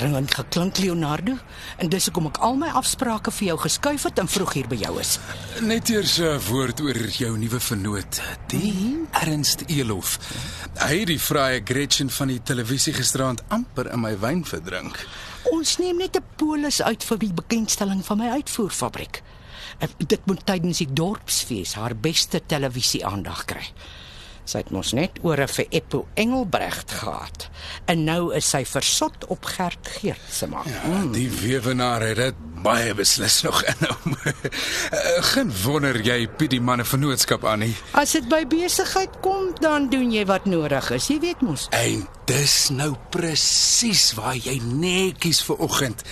Dringend geklink Leonardo en dis hoekom ek al my afsprake vir jou geskuif het en vroeg hier by jou is. Net eers 'n woord oor jou nuwe vernoot, die mm -hmm. Ernst Elof. Hy het die vrye Gretchen van die televisie gisterand amper in my wyn verdrink. Ons neem net 'n polis uit vir die bekendstelling van my uitvoerfabriek. Dit moet tydens die dorpsfees haar beste televisie aandag kry. Sy het mos net ore vir Eppo Engelbregt gehad. En nou is sy versot op Gert Geert se man. Ja, die weewenaar het dit baie beslis nog in hom. Geen wonder jy Piet die manne vennootskap aan nie. As dit by besigheid kom, dan doen jy wat nodig is. Jy weet mos. En dis nou presies waar jy netjies ver oggend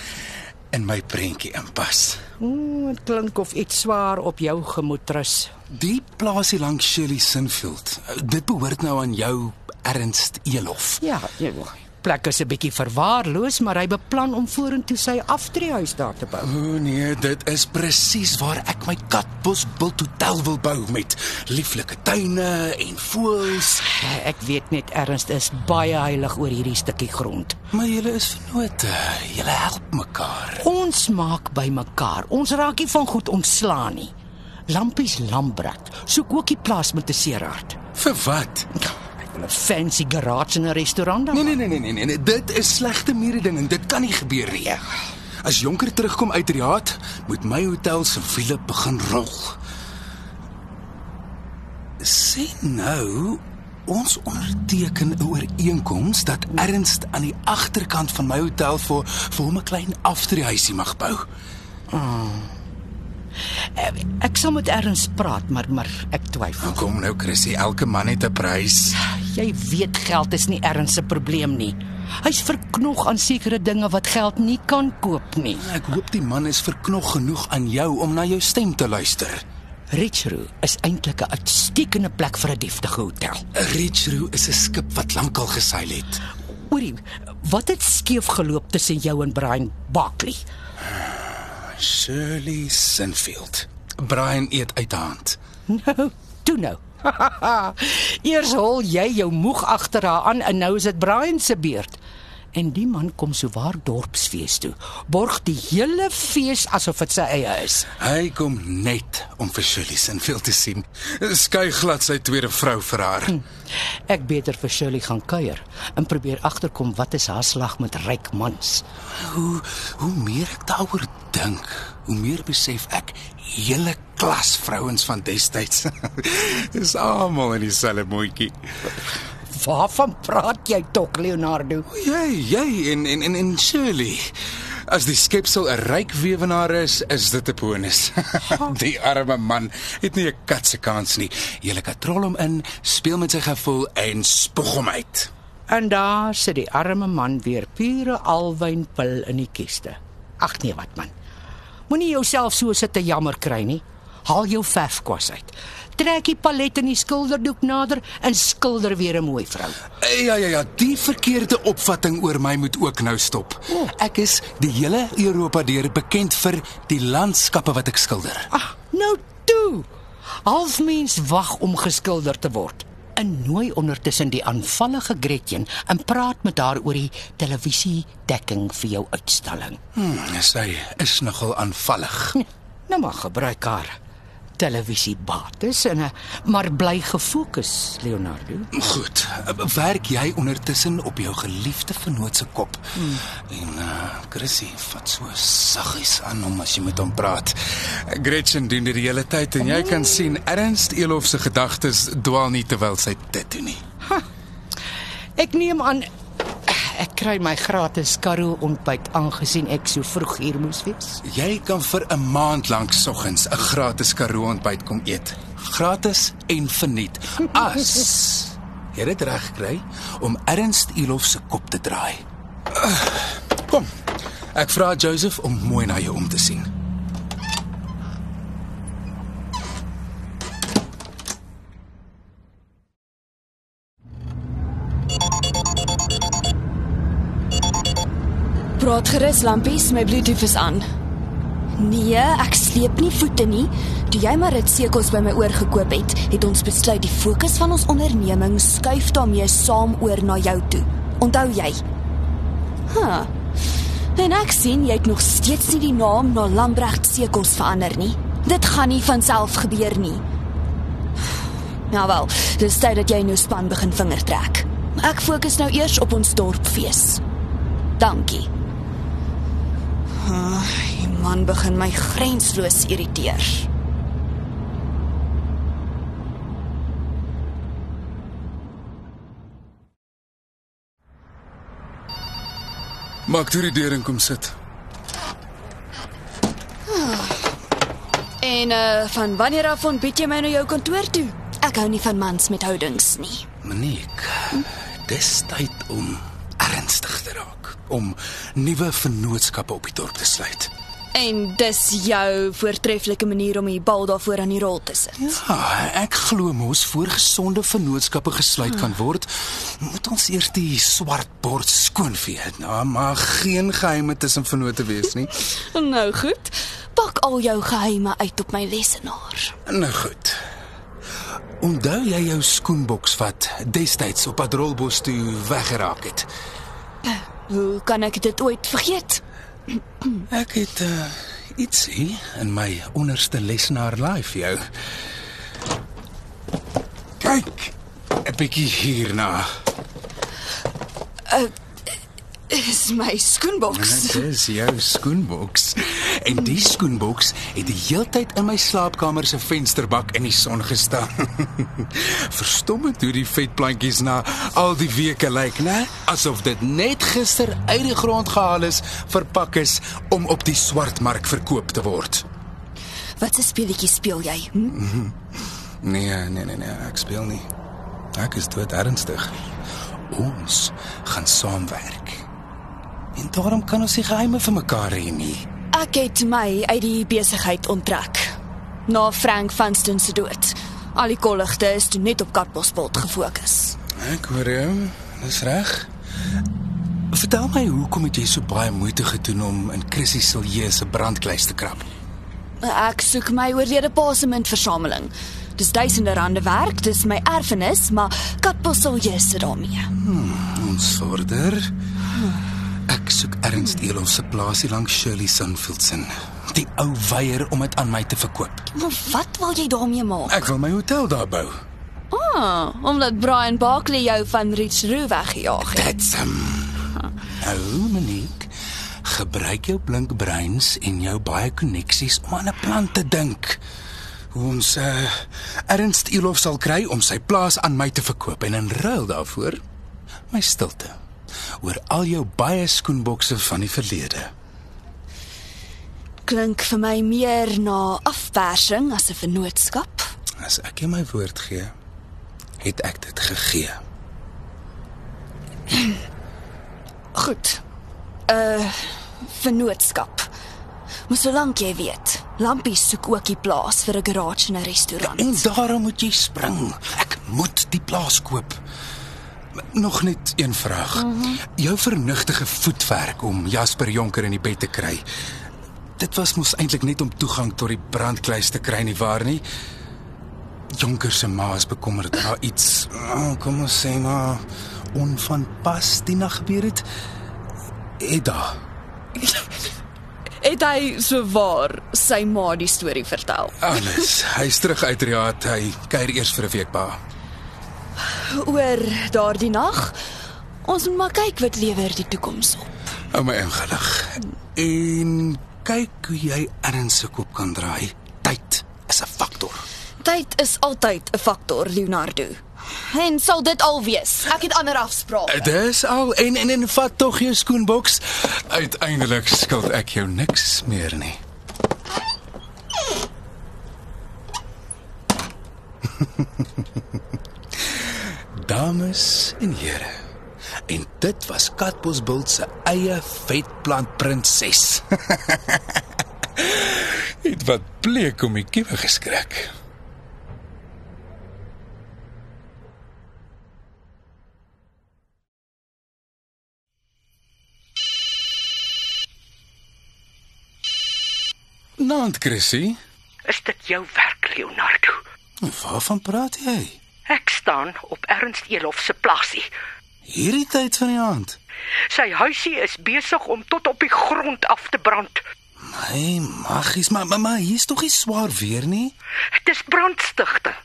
in my prentjie inpas. Ooh, dit klink of iets swaar op jou gemoed rus. Die plaasie langs Shirley Sinfield. Dit behoort nou aan jou Ernst Elof. Ja, jy plek is 'n bietjie verwaarloos, maar hy beplan om vorentoe sy aftreehuis daar te bou. O nee, dit is presies waar ek my Katbos Bult Hotel wil bou met lieflike tuine en voëls. Ek weet net Ernst is baie heilig oor hierdie stukkie grond. Maar julle is vennote. Julle help mekaar. Ons maak by mekaar. Ons raak nie van goed ontslaan nie. Lampies Lambrat soek ook die plaas met 'n seerhart. Vir wat? 'n fancy garage en 'n restaurant dan. Nee nee nee nee nee nee, nee. dit is slegte mededinging. Dit kan nie gebeur nie. Ja. As Jonker terugkom uit Riad, moet my hotel se wiele begin rol. Sien nou, ons onderteken 'n ooreenkoms dat Ernst aan die agterkant van my hotel vir vir hom 'n klein aftreehuisie mag bou. Oh. Ek sal met Erns praat, maar maar ek twyfel. Kom nou, Chrissy, elke man het 'n prys. Jy weet geld is nie Erns se probleem nie. Hy's verknog aan sekere dinge wat geld nie kan koop nie. Ek hoop die man is verknog genoeg aan jou om na jou stem te luister. Richroo is eintlik 'n uitstekende plek vir 'n deftige hotel. Richroo is 'n skip wat lankal geseil het. Oorie, wat het skeef geloop tussen jou en Brian Barkley? Shirley Sinfield. Brian eet uit hand. Nou, toe nou. Eers hol jy jou moeg agter haar aan en nou is dit Brian se beurt. En die man kom so waar dorpsfees toe. Borg die hele fees asof dit sy eie is. Hy kom net om vir Shirley Sinfield te sien. Skei glad sy tweede vrou vir haar. Hm. Ek beter vir Shirley gaan kuier en probeer agterkom wat is haar slag met ryk mans. Hoe hoe meer ek daaroor dink, hoe meer besef ek hele klas vrouens van destyds is almal in dieselfde moetjie. Waarvan praat jy tog, Leonardo? Jy, jy en en en, en Shirley. As die skepsel 'n ryk weewenaar is, is dit 'n bonus. die arme man het nie 'n kat se kans nie. Jy lê katrol hom in, speel met sy gevoel en spoeg hom uit. En daar sit die arme man weer pure alwynpil in die kiste. Ag nee, wat man. Moenie jouself so sit te jammer kry nie. Haal jou verfkwas uit. Trek die palet en die skilderdoek nader en skilder weer 'n mooi vrou. Ja ja ja, die verkeerde opvatting oor my moet ook nou stop. Ek is die hele Europa deur bekend vir die landskappe wat ek skilder. Ag, nou toe. Halfmens wag om geskilder te word. En nooi ondertussen die aanvallige Gretchen en praat met haar oor die televisie dekking vir jou uitstalling. Hmm, sy is nogal aanvallig. Nou maar gebruik haar televisie bates en eh, maar bly gefokus Leonardo. Goed. Werk jy ondertussen op jou geliefde vernoot se kop. Hmm. En uh Chrissy vat so saggies aan hom as jy met hom praat. Gretchen doen dit die hele tyd en jy kan sien Ernst Elof se gedagtes dwaal nie terwyl sy dit doen nie. Ha. Ek neem aan ek kry my gratis Karoo ontbyt aangesien ek so vroeg hier moes wees. Jy kan vir 'n maand lank soggens 'n gratis Karoo ontbyt kom eet. Gratis en verniet. As jy dit reg kry om Ernst Elof se kop te draai. Kom. Ek vra Joseph om mooi na jou om te sien. Praat gerus, lampies, my Bluetooth is aan. Nee, ek sleep nie voete nie. Toe jy maar dit sekels by my oor gekoop het, het ons besluit die fokus van ons onderneming skuif daarmee saam oor na jou toe. Onthou jy? Ha. En ek sien jy het nog steeds nie die naam na Lambregt Sekels verander nie. Dit gaan nie van self gebeur nie. Nou wel, dis tyd dat jy nou span begin vinger trek. Ek fokus nou eers op ons dorpfees. Dankie. Ah, man begin my grensloos irriteer. Maak toe die deur en kom sit. En uh van wanneer af ontbied jy my nou jou kantoor toe? Ek hou nie van mans met houdings nie. Monique, dis tyd om ernstig te raak, om nuwe vennootskappe op die dorp te sluit. En dis jou voortreffelike manier om die bal daarvoor aan die rol te sit. Ja, ek glo mos voor gesonde vennootskappe gesluit kan word, moet ons eers die swart bord skoonvee. Nou, maar geen geheime tussen vennote wees nie. Nou goed. Pak al jou geheime uit op my lesenaar. Nou goed. Onthou jy jou skoenboks wat destyds op Padrolbos toe weggeraak het? Hoe kan ek dit ooit vergeet? Ek het uh, ietsie in my onderste lesenaar vir jou. Kyk, 'n bietjie hierna. Is my skoenboks. Dit is jou skoenboks. En die skoenboks het die heeltyd in my slaapkamer se vensterbak in die son gestaan. Verstommend hoe die vetplantjies na al die weke lyk, né? Asof dit net gister uit die grond gehaal is, verpak is om op die swartmark verkoop te word. Wat 'n speletjie speel jy? Hm? Nee, nee, nee, nee, ek speel nie. Ek is dood ernstig. Ons gaan saamwerk. En daarom kan ons nie geheime vir mekaar hê nie. Ek het my uit die besigheid onttrek na Frank Vanston se dood. Al die kolligte is toe net op Katbosveld gefokus. Ek hoor jou. Dis reg. Vertel my hoekom het jy so baie moeite gedoen om in Chrissy Silje se brandkluis te krap? Ek soek my oorlede pa se muntversameling. Dis duisende rande werk, dis my erfenis, maar Katbosveld sit daarmee. Ons vorder. Ek soek Ernst Elof se plaasie langs Shirley Sunfield se. Die ou weier om dit aan my te verkoop. Maar wat wil jy daarmee maak? Ek wil my hotel daar bou. Ah, omdat Brian Barkley jou van Rich Roo weggejaag het. Dit's hom. Nou, Monique, gebruik jou blink breins en jou baie koneksies om aan 'n plan te dink. Hoe ons uh, Ernst Elof sal kry om sy plaas aan my te verkoop en in ruil daarvoor my stilte oor al jou baie skoenbokse van die verlede. Klink vir my meer na afpersing as 'n vennootskap. As ek jou my woord gee, het ek dit gegee. Goed. Uh vennootskap. Maar solank jy weet, Lampie soek ook die plaas vir 'n garage en 'n restaurant. En daarom moet jy spring. Ek moet die plaas koop. Nog net een vraag. Mm -hmm. Jou vernuftige voetwerk om Jasper Jonker in die bed te kry. Dit was mos eintlik net om toegang tot die brandkluis te kry nie waar nie? Jonker se ma is bekommerd dat daar iets, oh, kom ons sê maar, onvanpas die nag gebeur het. Edda. Het hy so waar sy ma die storie vertel? Alles. Hy's terug uit Riad. Hy kuier eers vir 'n week pa. Oor daardie nag. Ons moet maar kyk wat lewer die toekoms op. Hou my ingelig. En kyk hoe jy erns se kop kan draai. Tyd is 'n faktor. Tyd is altyd 'n faktor, Leonardo. En sal dit al wees. Ek het ander afsprake. Dis al en en en vat tog jou skoenboks. Uiteindelik skuld ek jou niks meer nie. dames en here. En dit was Katbosbult se eie vetplant prinses. Dit wat bleek om die kiewe geskrik. Nant Chrissy, is dit jou werk Leonardo? Waarvan praat jy? Ek staan op Ernst Elof se plaasie. Hierdie tyd van die aand. Sy huisie is besig om tot op die grond af te brand. My maggies, maar mamma, hier's tog nie swaar weer nie. Dit is brandstigting.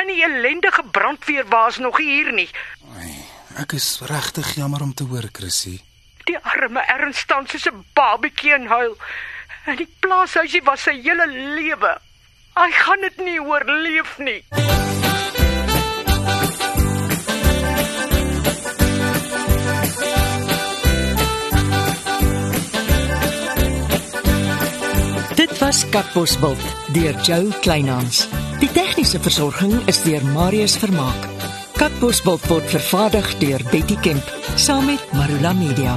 En die ellendige brandweer was nog hier nie. Ai, ek is regtig jammer om te hoor, Chrissy. Die arme Ernst staan soos 'n babatjie en huil. En die plaashuisie was sy hele lewe. Hy gaan dit nie oorleef nie. Was Katbosveld deur Jo Kleinhans. Die tegniese versorging is deur Marius Vermaak. Katbosveld word vervaardig deur Betty Kemp saam met Marula Media.